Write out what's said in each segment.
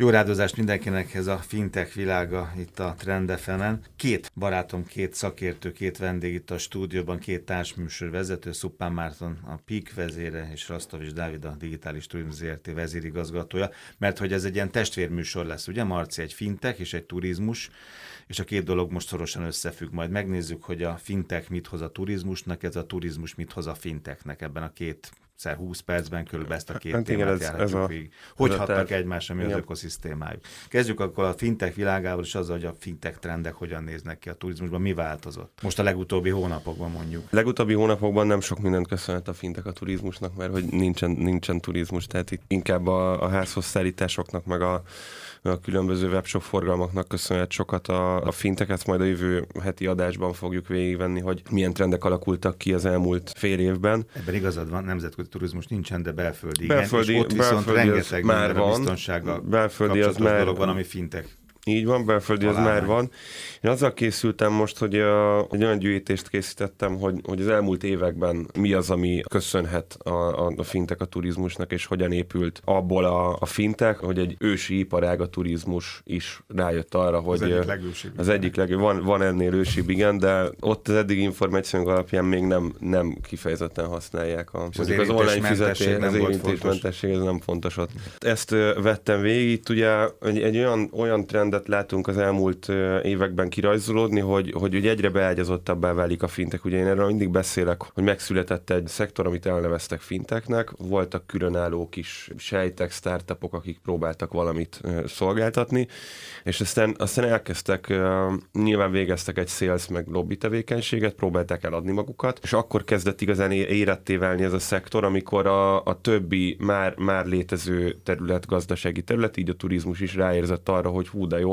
Jó rádozást mindenkinek ez a fintech világa itt a Trendefemen. Két barátom, két szakértő, két vendég itt a stúdióban, két társműsor vezető, Szuppán Márton a PIK vezére, és Rastovics Dávid a Digitális Turizmus ZRT vezérigazgatója, mert hogy ez egy ilyen testvérműsor lesz, ugye Marci, egy fintech és egy turizmus, és a két dolog most szorosan összefügg. Majd megnézzük, hogy a fintech mit hoz a turizmusnak, ez a turizmus mit hoz a fintechnek ebben a két 20 percben körülbelül ezt a két hát témát igen, ez, ez a, végig. Hogy ez hatnak egymásra, mi az ökoszisztémájuk. Kezdjük akkor a fintech világával, és azzal, hogy a fintech trendek hogyan néznek ki a turizmusban, mi változott? Most a legutóbbi hónapokban mondjuk. Legutóbbi hónapokban nem sok mindent köszönhet a fintech a turizmusnak, mert hogy nincsen, nincsen turizmus, tehát itt inkább a, a házhoz szállításoknak, meg a a különböző webshop forgalmaknak köszönhet sokat a, a fintech, ezt majd a jövő heti adásban fogjuk végigvenni, hogy milyen trendek alakultak ki az elmúlt fél évben. Ebben igazad van, nemzetközi turizmus nincsen, de belföldi, belföldi igen, és ott viszont belföldi rengeteg már van, biztonsággal belföldi az már, dolog van, ami fintech így van, belföldi az már van. Én azzal készültem most, hogy a, egy olyan gyűjtést készítettem, hogy, hogy az elmúlt években mi az, ami köszönhet a, a, a fintek a turizmusnak, és hogyan épült abból a, a fintek, hogy egy ősi iparág a turizmus is rájött arra, hogy az egyik legősibb. Az egyik leg, van, van ennél ősibb, igen, de ott az eddig információk alapján még nem, nem kifejezetten használják. A, az, az online fizetés, az érintésmentesség, ez nem fontos ott. Ezt vettem végig, itt ugye egy, egy olyan, olyan trendet látunk az elmúlt években kirajzolódni, hogy, hogy ugye egyre beágyazottabbá válik a fintek. Ugye én erről mindig beszélek, hogy megszületett egy szektor, amit elneveztek finteknek, voltak különálló kis sejtek, startupok, akik próbáltak valamit szolgáltatni, és aztán, aztán elkezdtek, nyilván végeztek egy sales meg lobby tevékenységet, próbálták eladni magukat, és akkor kezdett igazán éretté válni ez a szektor, amikor a, a többi már, már létező terület, gazdasági terület, így a turizmus is ráérzett arra, hogy hú, de jó,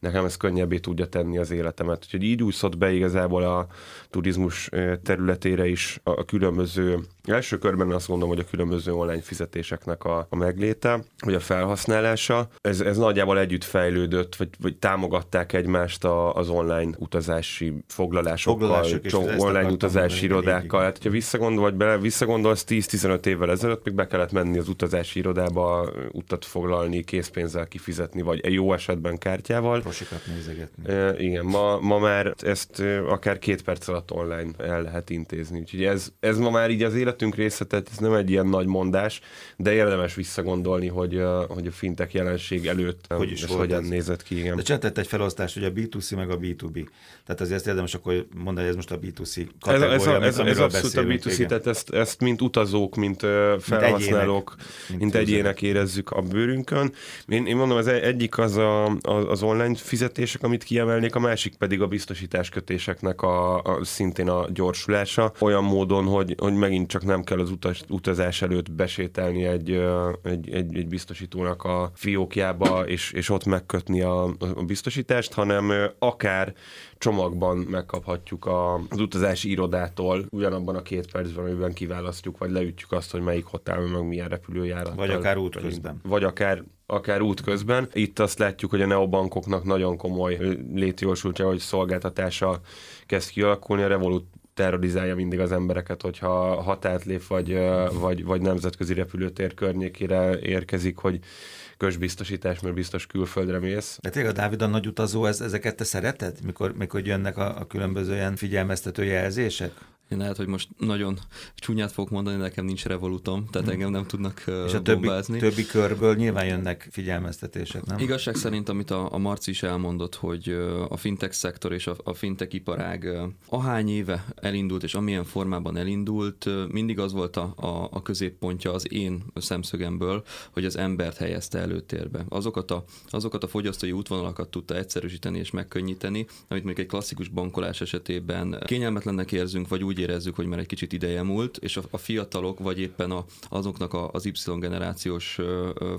nekem ez könnyebbé tudja tenni az életemet. Úgyhogy így úszott be igazából a turizmus területére is a különböző, első körben azt mondom, hogy a különböző online fizetéseknek a, a megléte, vagy a felhasználása. Ez, ez nagyjából együtt fejlődött, vagy, vagy támogatták egymást a, az online utazási foglalásokkal, csomó, online utazási irodákkal. Hát, hogyha visszagondol, vagy bele, visszagondolsz 10-15 évvel ezelőtt, még be kellett menni az utazási irodába, utat foglalni, készpénzzel kifizetni, vagy egy jó esetben kártyával. Prosikat nézegetni. E, igen, ma, ma már ezt akár két perc alatt online el lehet intézni. Úgyhogy ez, ez ma már így az életünk része, tehát ez nem egy ilyen nagy mondás, de érdemes visszagondolni, hogy, hogy a fintek jelenség előtt hogy is ez hogyan ez? nézett ki. Igen. De csináltett egy felosztást, hogy a B2C meg a B2B. Tehát azért érdemes akkor mondani, hogy ez most a B2C kategória, ez, ez, ez, ez abszolút a B2C, igen. tehát ezt, ezt mint utazók, mint felhasználók, mint egyének, mint egyének érezzük a bőrünkön. Én, én mondom, az egyik az a, az online fizetések, amit kiemelnék, a másik pedig a biztosításkötéseknek a, a szintén a gyorsulása, olyan módon, hogy, hogy megint csak nem kell az utaz, utazás előtt besételni egy, egy, egy, egy biztosítónak a fiókjába, és, és ott megkötni a, a biztosítást, hanem akár csomagban megkaphatjuk a, az utazási irodától ugyanabban a két percben, amiben kiválasztjuk, vagy leütjük azt, hogy melyik hotel, meg milyen repülőjárat. Vagy akár útközben. Vagy akár akár útközben. Itt azt látjuk, hogy a neobankoknak nagyon komoly létjogosultsága, hogy szolgáltatása kezd kialakulni. A Revolut terrorizálja mindig az embereket, hogyha határt lép, vagy, vagy, vagy nemzetközi repülőtér környékére érkezik, hogy közbiztosítás, mert biztos külföldre mész. De tényleg a Dávid a nagy utazó, ez, ezeket te szereted, mikor, mikor jönnek a, a különböző ilyen figyelmeztető jelzések? Én lehet, hogy most nagyon csúnyát fogok mondani, nekem nincs revolutom, tehát hmm. engem nem tudnak És a többi, többi körből nyilván jönnek figyelmeztetések, nem? Igazság szerint, amit a, a Marci is elmondott, hogy a fintech szektor és a, a fintech iparág ahány éve elindult, és amilyen formában elindult, mindig az volt a, a, a középpontja az én szemszögemből, hogy az embert helyezte előtérbe. Azokat a, azokat a fogyasztói útvonalakat tudta egyszerűsíteni és megkönnyíteni, amit még egy klasszikus bankolás esetében kényelmetlennek érzünk, vagy úgy úgy érezzük, hogy már egy kicsit ideje múlt, és a, a fiatalok, vagy éppen a, azoknak a, az Y generációs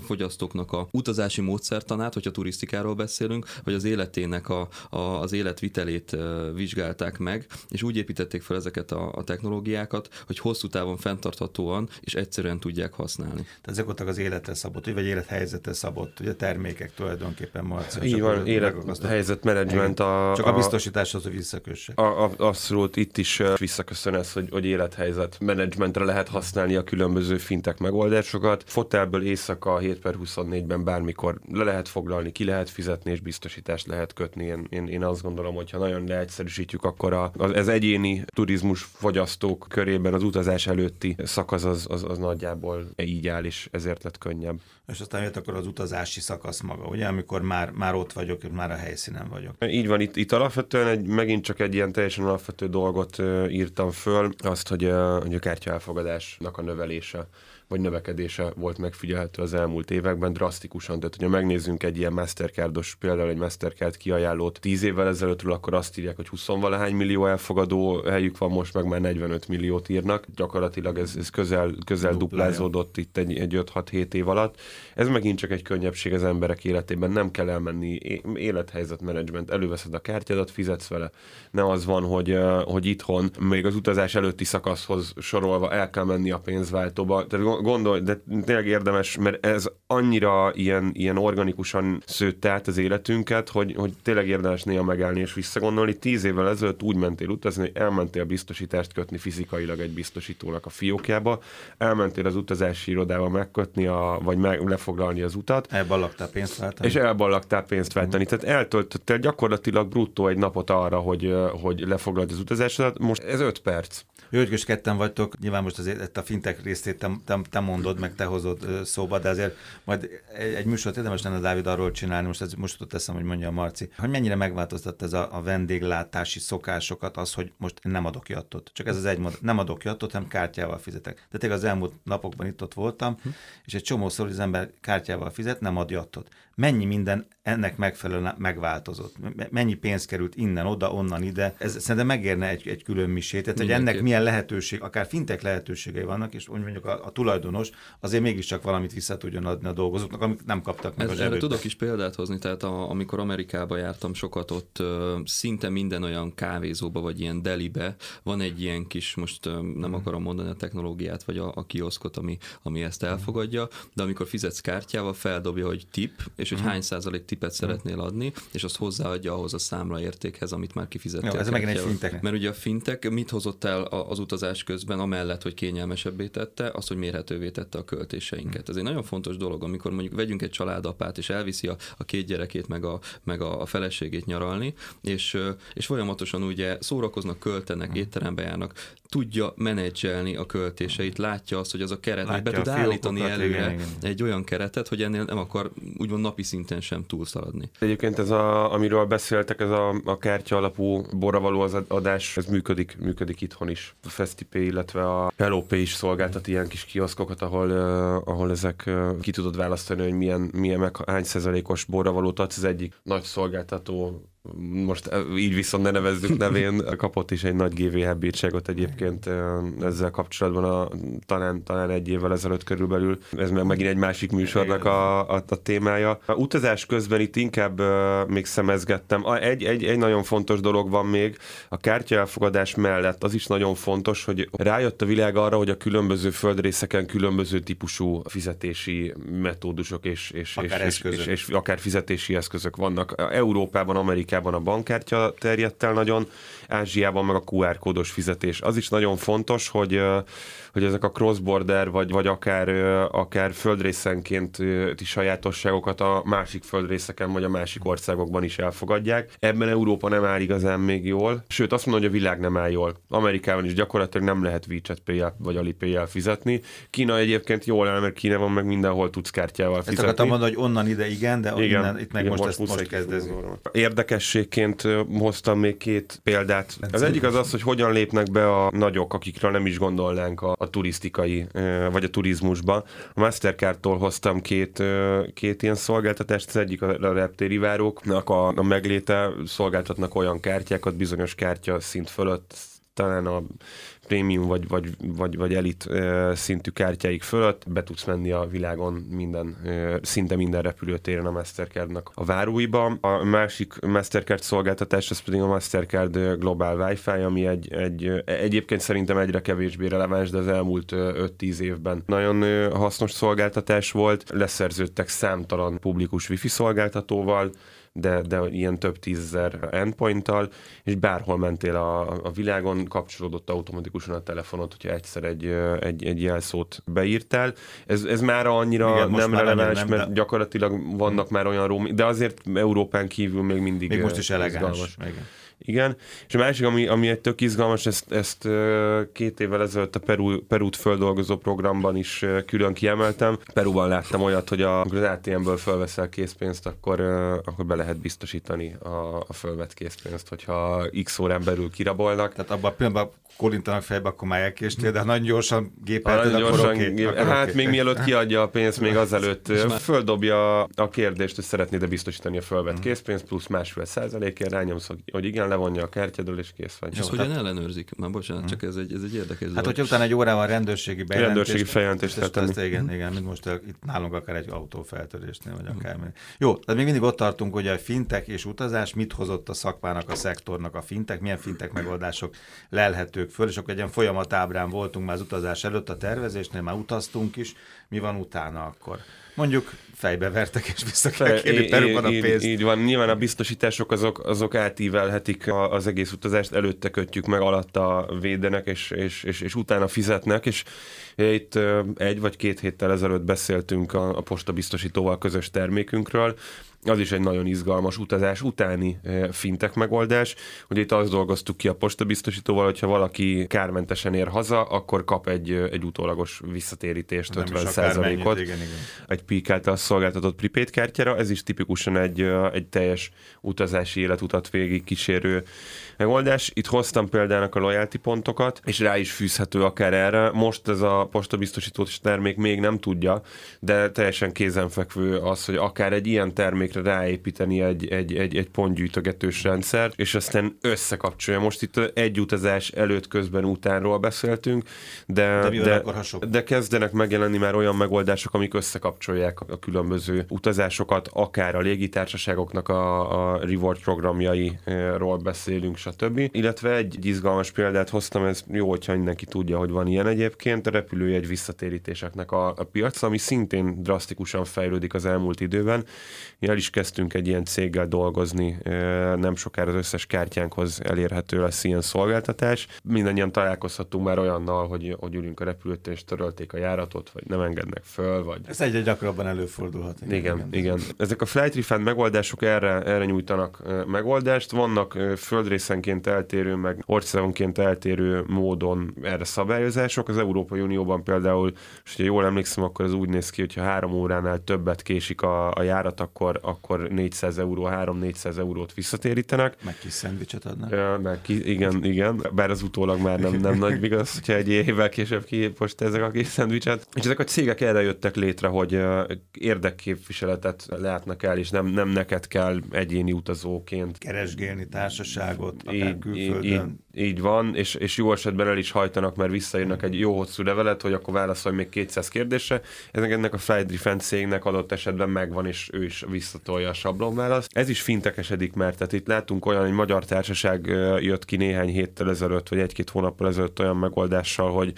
fogyasztóknak a utazási módszertanát, hogyha turisztikáról beszélünk, vagy az életének a, a, az életvitelét vizsgálták meg, és úgy építették fel ezeket a, a technológiákat, hogy hosszú távon fenntarthatóan és egyszerűen tudják használni. Tehát ezek voltak az életre szabott, vagy élethelyzetre szabott, ugye termékek tulajdonképpen Marcia. Így van, élethelyzetmenedzsment. A, Csak a, a biztosításhoz, hogy visszakössek. A, a, abszolút itt is vissza köszön ez, hogy, hogy élethelyzet menedzsmentre lehet használni a különböző fintek megoldásokat. Fotelből éjszaka 7 per 24-ben bármikor le lehet foglalni, ki lehet fizetni, és biztosítást lehet kötni. Én, én, én azt gondolom, hogy ha nagyon leegyszerűsítjük, akkor a, az, ez egyéni turizmus fogyasztók körében az utazás előtti szakasz az, az, az nagyjából így áll, és ezért lett könnyebb. És aztán jött akkor az utazási szakasz maga, ugye, amikor már, már ott vagyok, már a helyszínen vagyok. Így van, itt, itt alapvetően egy, megint csak egy ilyen teljesen alapvető dolgot uh, írtam föl, azt, hogy, hogy a kártya elfogadásnak a növelése vagy növekedése volt megfigyelhető az elmúlt években drasztikusan. Tehát, hogyha megnézzünk egy ilyen Mastercardos, például egy Mastercard kiajánlót 10 évvel ezelőttről, akkor azt írják, hogy 20 valahány millió elfogadó helyük van, most meg már 45 milliót írnak. Gyakorlatilag ez, ez közel, közel duplázódott itt egy, egy 5-6-7 év alatt. Ez megint csak egy könnyebbség az emberek életében. Nem kell elmenni élethelyzetmenedzsment. Előveszed a kártyádat, fizetsz vele. Ne az van, hogy, hogy itthon még az utazás előtti szakaszhoz sorolva el kell menni a pénzváltóba. Tehát gondolj, de tényleg érdemes, mert ez annyira ilyen, ilyen organikusan szőtte át az életünket, hogy, hogy tényleg érdemes néha megállni és visszagondolni. Tíz évvel ezelőtt úgy mentél utazni, hogy elmentél biztosítást kötni fizikailag egy biztosítónak a fiókjába, elmentél az utazási irodába megkötni, a, vagy meg, lefoglalni az utat. Elballaktál pénzt váltani. És elballaktál pénzt váltani. Tehát eltöltöttél gyakorlatilag bruttó egy napot arra, hogy, hogy lefoglald az utazásodat. Most ez öt perc. Jó, hogy ketten vagytok, nyilván most azért a fintek részét te, te, te mondod, meg te hozod szóba, de azért majd egy, egy műsort érdemes lenne Dávid arról csinálni, most ez most ott teszem, hogy mondja a Marci, hogy mennyire megváltoztatta ez a, a vendéglátási szokásokat, az, hogy most nem adok jattot. Csak ez az egy mondat, nem adok jattot, hanem kártyával fizetek. De tényleg az elmúlt napokban itt ott voltam, hm. és egy csomószor az ember kártyával fizet, nem ad jattot. Mennyi minden ennek megfelelően megváltozott. Mennyi pénz került innen, oda, onnan, ide. Ez szerintem megérne egy, egy külön misét. Tehát, hogy ennek milyen lehetőség, akár fintek lehetőségei vannak, és mondjuk a, a tulajdonos azért mégiscsak valamit vissza tudjon adni a dolgozóknak, amit nem kaptak meg Ez, a zsebőt. Tudok is példát hozni, tehát a, amikor Amerikába jártam sokat, ott ö, szinte minden olyan kávézóba, vagy ilyen delibe van egy ilyen kis, most ö, nem mhm. akarom mondani a technológiát, vagy a, a kioszkot, ami, ami ezt elfogadja, de amikor fizetsz kártyával, feldobja, hogy tip, és hogy mhm. hány százalék tipet szeretnél adni, és azt hozzáadja ahhoz a számla értékhez, amit már kifizettél. Ja, ez megint egy fintek. Mert ugye a fintek mit hozott el az utazás közben, amellett, hogy kényelmesebbé tette, az, hogy mérhetővé tette a költéseinket. Ez egy nagyon fontos dolog, amikor mondjuk vegyünk egy családapát, és elviszi a, a két gyerekét, meg a, meg a, a feleségét nyaralni, és, és folyamatosan ugye szórakoznak, költenek, étterembe járnak, tudja menedzselni a költéseit, látja azt, hogy az a keret, látja be tud állítani előre igen, igen. egy olyan keretet, hogy ennél nem akar úgymond napi szinten sem túlszaladni. Egyébként ez, a, amiről beszéltek, ez a, a kártya alapú borravaló az adás, ez működik, működik itthon is. A Festipay, illetve a Hello is szolgáltat ilyen kis kioszkokat, ahol, uh, ahol ezek uh, ki tudod választani, hogy milyen, milyen meg hány százalékos borravalót adsz. Az egyik nagy szolgáltató most e, így viszont ne nevezzük nevén, kapott is egy nagy GVH bírságot egyébként e, ezzel kapcsolatban a, talán, talán egy évvel ezelőtt körülbelül. Ez meg megint egy másik műsornak a, a, a témája. A utazás közben itt inkább uh, még szemezgettem. A, egy, egy, egy nagyon fontos dolog van még, a kártya elfogadás mellett az is nagyon fontos, hogy rájött a világ arra, hogy a különböző földrészeken különböző típusú fizetési metódusok és, és, akár és, és, és, és akár fizetési eszközök vannak. Európában, Amerikában Amerikában a bankkártya terjedt el nagyon, Ázsiában meg a QR kódos fizetés. Az is nagyon fontos, hogy hogy ezek a cross-border, vagy, vagy akár, akár földrészenkénti sajátosságokat a másik földrészeken, vagy a másik országokban is elfogadják. Ebben Európa nem áll igazán még jól, sőt azt mondom, hogy a világ nem áll jól. Amerikában is gyakorlatilag nem lehet WeChat pay vagy alipay fizetni. Kína egyébként jól áll, mert Kína van meg mindenhol tudsz kártyával fizetni. Ezt akartam mondani, hogy onnan ide igen, de igen, innen, itt meg igen, most, most, ezt most Érdekességként hoztam még két példát. Az egyik az az, hogy hogyan lépnek be a nagyok, akikről nem is gondolnánk a, a turisztikai, vagy a turizmusba. A Mastercard-tól hoztam két, két ilyen szolgáltatást, az egyik a reptéri váróknak a, a megléte szolgáltatnak olyan kártyákat bizonyos kártya szint fölött, talán a prémium vagy, vagy, vagy, vagy elit szintű kártyáik fölött be tudsz menni a világon minden, szinte minden repülőtéren a Mastercardnak a váróiba. A másik Mastercard szolgáltatás, ez pedig a Mastercard Global Wi-Fi, ami egy, egy egyébként szerintem egyre kevésbé releváns, de az elmúlt 5-10 évben nagyon hasznos szolgáltatás volt. Leszerződtek számtalan publikus wifi szolgáltatóval, de, de ilyen több tízezer endpointtal, és bárhol mentél a, a világon, kapcsolódott automatikusan a telefonot, hogyha egyszer egy, egy, egy jelszót beírtál. Ez, ez már annyira Igen, nem releváns, nem, mert de... gyakorlatilag vannak hmm. már olyan roaming, de azért Európán kívül még mindig Még most is elegáns. Igen. Igen. És a másik, ami, ami egy tök izgalmas, ezt, ezt két évvel ezelőtt a Peru, Perút földolgozó programban is külön kiemeltem. Peruban láttam olyat, hogy a, az ATM-ből fölveszel készpénzt, akkor, akkor be lehet biztosítani a, a fölvett készpénzt, hogyha x órán belül kirabolnak. Tehát abban a pillanatban kolintanak fejbe, akkor már elkéstél, de nagyon gyorsan gépelted, nagyon gyorsan, okay, gép, akkor Hát okay. még mielőtt kiadja a pénzt, még azelőtt földobja a kérdést, hogy szeretnéd-e biztosítani a fölvett mm. készpénzt, plusz másfél százalékért, rányomsz, hogy igen, levonja a kártyadól, és kész vagy. És ezt hogyan ellenőrzik? Már bocsánat, csak ez egy, ez egy érdekes Hát, hogyha utána egy órával rendőrségi bejelentés. Rendőrségi feljelentést tenni. Ezt, igen, igen, mint most itt nálunk akár egy autófeltörésnél, vagy akármi. Jó, de még mindig ott tartunk, hogy a fintek és utazás mit hozott a szakmának, a szektornak a fintek, milyen fintek megoldások lelhetők föl, és akkor egy ilyen folyamatábrán voltunk már az utazás előtt a tervezésnél, már utaztunk is, mi van utána akkor? Mondjuk fejbe vertek, és vissza kell kérni Peruban a pénzt. Így, így van, nyilván a biztosítások azok, azok átívelhetik az egész utazást, előtte kötjük meg, alatta védenek, és, és, és, és utána fizetnek, és itt egy vagy két héttel ezelőtt beszéltünk a, a postabiztosítóval közös termékünkről, az is egy nagyon izgalmas utazás utáni fintek megoldás. Ugye itt azt dolgoztuk ki a postabiztosítóval, hogyha valaki kármentesen ér haza, akkor kap egy, egy utólagos visszatérítést, Nem 50 ot egy PIK által szolgáltatott prepaid kártyára. Ez is tipikusan egy, egy teljes utazási életutat végig kísérő megoldás. Itt hoztam példának a loyalty pontokat, és rá is fűzhető akár erre. Most ez a postabiztosítós termék még nem tudja, de teljesen kézenfekvő az, hogy akár egy ilyen termékre ráépíteni egy, egy, egy, egy pontgyűjtögetős rendszer, és aztán összekapcsolja. Most itt egy utazás előtt, közben, utánról beszéltünk, de, de, de, de kezdenek megjelenni már olyan megoldások, amik összekapcsolják a különböző utazásokat, akár a légitársaságoknak a, a reward programjairól beszélünk, stb. Illetve egy izgalmas példát hoztam, ez jó, hogyha mindenki tudja, hogy van ilyen egyébként, a repülőjegy visszatérítéseknek a, a piac, ami szintén drasztikusan fejlődik az elmúlt időben. El is kezdtünk egy ilyen céggel dolgozni, nem sokára az összes kártyánkhoz elérhető lesz ilyen szolgáltatás. Mindannyian találkozhatunk már olyannal, hogy, hogy ülünk a repülőt és törölték a járatot, vagy nem engednek föl, vagy... Ez egyre gyakrabban előfordulhat. Igen, igen. igen. igen. Ezek a flight refund megoldások erre, erre nyújtanak megoldást. Vannak földrészen részenként eltérő, meg országonként eltérő módon erre szabályozások. Az Európai Unióban például, és ha jól emlékszem, akkor ez úgy néz ki, hogyha három óránál többet késik a, a járat, akkor, akkor 400 euró, 3-400 eurót visszatérítenek. Meg kis szendvicset adnak. Meg ki, igen, igen, bár az utólag már nem, nem nagy igaz, hogyha egy évvel később ezek a kis szendvicset. És ezek a cégek erre jöttek létre, hogy érdekképviseletet látnak el, és nem, nem neked kell egyéni utazóként keresgélni társaságot, így, így, így, így van, és, és jó esetben el is hajtanak, mert visszaírnak egy jó hosszú levelet, hogy akkor válaszolj még 200 kérdésre. Ennek, ennek a Flight Defense cégnek adott esetben megvan, és ő is visszatolja a sablonválaszt. Ez is fintekesedik, mert tehát itt látunk olyan, hogy magyar társaság jött ki néhány héttel ezelőtt, vagy egy-két hónappal ezelőtt olyan megoldással, hogy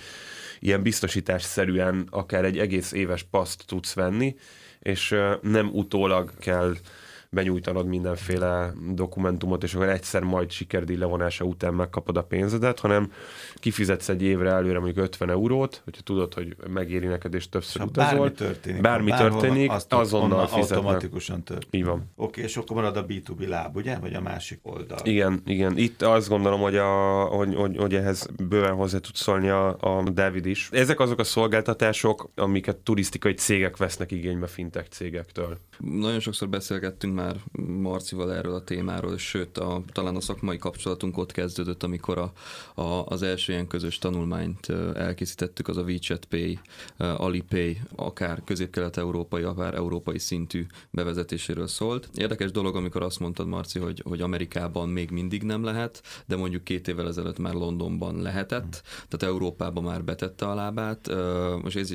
ilyen biztosításszerűen akár egy egész éves paszt tudsz venni, és nem utólag kell benyújtanod mindenféle dokumentumot, és akkor egyszer majd sikerdíj levonása után megkapod a pénzedet, hanem kifizetsz egy évre előre mondjuk 50 eurót, hogyha tudod, hogy megéri neked, és többször és utazol. Bármi történik. Bármi történik, azt azonnal fizetnek. Automatikusan történik. Így van. Oké, okay, és akkor marad a B2B láb, ugye? Vagy a másik oldal? Igen, igen. Itt azt gondolom, hogy, a, hogy, hogy, hogy ehhez bőven hozzá tud szólni a, a David is. Ezek azok a szolgáltatások, amiket turisztikai cégek vesznek igénybe fintech cégektől. Nagyon sokszor beszélgettünk már Marcival erről a témáról, sőt, a, talán a szakmai kapcsolatunk ott kezdődött, amikor a, a, az első ilyen közös tanulmányt elkészítettük, az a WeChat Pay, Alipay, akár közép-kelet-európai, akár európai szintű bevezetéséről szólt. Érdekes dolog, amikor azt mondtad, Marci, hogy, hogy Amerikában még mindig nem lehet, de mondjuk két évvel ezelőtt már Londonban lehetett, tehát Európában már betette a lábát. Most ez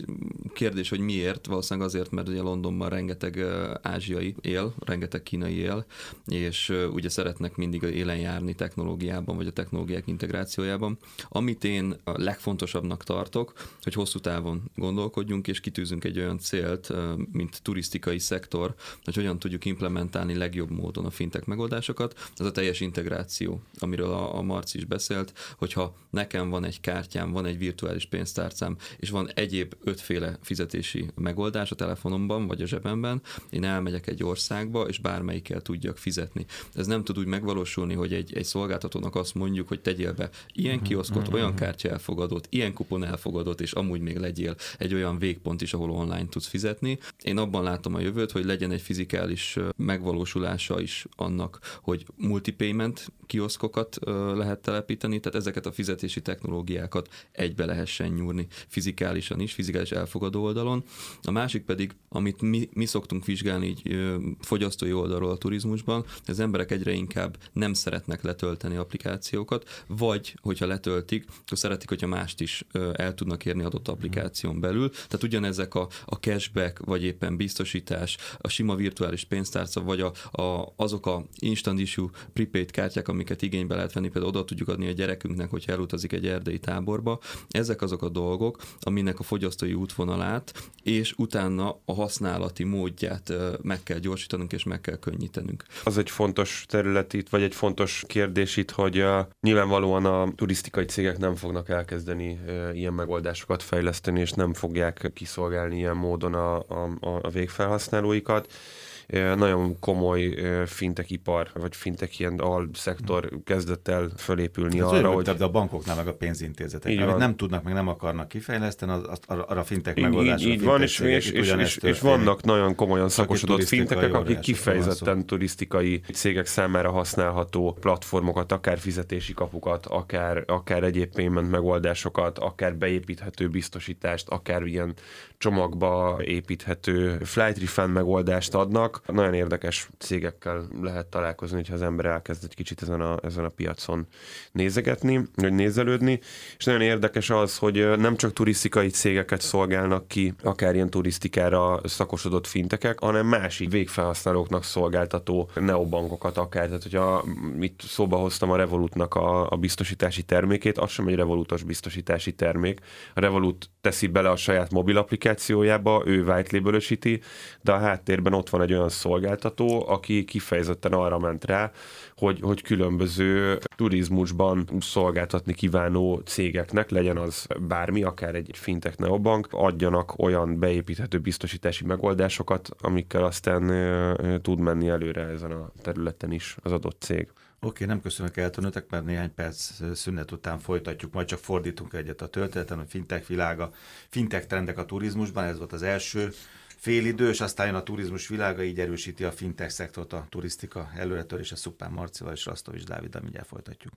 kérdés, hogy miért? Valószínűleg azért, mert ugye Londonban rengeteg ázsiai él, rengeteg kínai él, és ugye szeretnek mindig élen járni technológiában, vagy a technológiák integrációjában. Amit én a legfontosabbnak tartok, hogy hosszú távon gondolkodjunk, és kitűzünk egy olyan célt, mint turisztikai szektor, hogy hogyan tudjuk implementálni legjobb módon a fintek megoldásokat. Ez a teljes integráció, amiről a, a Marci is beszélt, hogyha nekem van egy kártyám, van egy virtuális pénztárcám, és van egyéb ötféle fizetési megoldás a telefonomban, vagy a zsebemben, én elmegyek egy országba, és bármelyikkel tudjak fizetni. Ez nem tud úgy megvalósulni, hogy egy, egy szolgáltatónak azt mondjuk, hogy tegyél be ilyen mhm, kioszkot, mhm, olyan mhm. kártya elfogadott, ilyen kupon elfogadott, és amúgy még legyél egy olyan végpont is, ahol online tudsz fizetni. Én abban látom a jövőt, hogy legyen egy fizikális megvalósulása is annak, hogy multipayment kioszkokat lehet telepíteni, tehát ezeket a fizetési technológiákat egybe lehessen nyúrni fizikálisan is, fizikális elfogadó oldalon. A másik pedig, amit mi, mi szoktunk vizsgálni így fogyasztói oldalról a turizmusban, az emberek egyre inkább nem szeretnek letölteni applikációkat, vagy hogyha letöltik, akkor szeretik, hogyha mást is el tudnak érni adott applikáción belül. Tehát ugyanezek a, a cashback, vagy éppen biztosítás, a sima virtuális pénztárca, vagy a, a, azok a instant issue prepaid kártyák, amiket igénybe lehet venni, például oda tudjuk adni a gyerekünknek, hogyha elutazik egy erdei táborba. Ezek azok a dolgok, aminek a fogyasztói útvonalát, és utána a használati módját meg kell gyorsítanunk, és meg kell könnyítenünk. Az egy fontos terület itt, vagy egy fontos kérdés itt, hogy uh, nyilvánvalóan a turisztikai cégek nem fognak elkezdeni uh, ilyen megoldásokat fejleszteni, és nem fogják kiszolgálni ilyen módon a, a, a végfelhasználóikat nagyon komoly fintek ipar, vagy fintek ilyen szektor kezdett el fölépülni Ez arra, hogy... De a bankoknál meg a pénzintézetek, így amit van. nem tudnak, meg nem akarnak kifejleszteni, az, az, arra a fintek megoldásra. Így, így van, és, és, és, és, és vannak nagyon komolyan szakosodott fintekek, akik kifejezetten turisztikai cégek számára használható platformokat, akár fizetési kapukat, akár, akár egyéb payment megoldásokat, akár beépíthető biztosítást, akár ilyen csomagba építhető flight refund megoldást adnak. Nagyon érdekes cégekkel lehet találkozni, hogyha az ember elkezd egy kicsit ezen a, ezen a piacon nézegetni, vagy nézelődni. És nagyon érdekes az, hogy nem csak turisztikai cégeket szolgálnak ki, akár ilyen turisztikára szakosodott fintekek, hanem másik végfelhasználóknak szolgáltató neobankokat akár. Tehát, hogyha itt szóba hoztam a Revolutnak a, a biztosítási termékét, az sem egy Revolutos biztosítási termék. A Revolut teszi bele a saját mobil applikációjába, ő white de a háttérben ott van egy olyan szolgáltató, aki kifejezetten arra ment rá, hogy, hogy különböző turizmusban szolgáltatni kívánó cégeknek, legyen az bármi, akár egy fintech neobank, adjanak olyan beépíthető biztosítási megoldásokat, amikkel aztán tud menni előre ezen a területen is az adott cég. Oké, nem köszönök eltűnötek, mert néhány perc szünet után folytatjuk, majd csak fordítunk egyet a történeten, a fintech világa, fintech trendek a turizmusban, ez volt az első félidő, és aztán jön a turizmus világa, így erősíti a fintech szektort, a turisztika előretörése Szupán Marcival és Rastovics Dáviddal, mindjárt folytatjuk.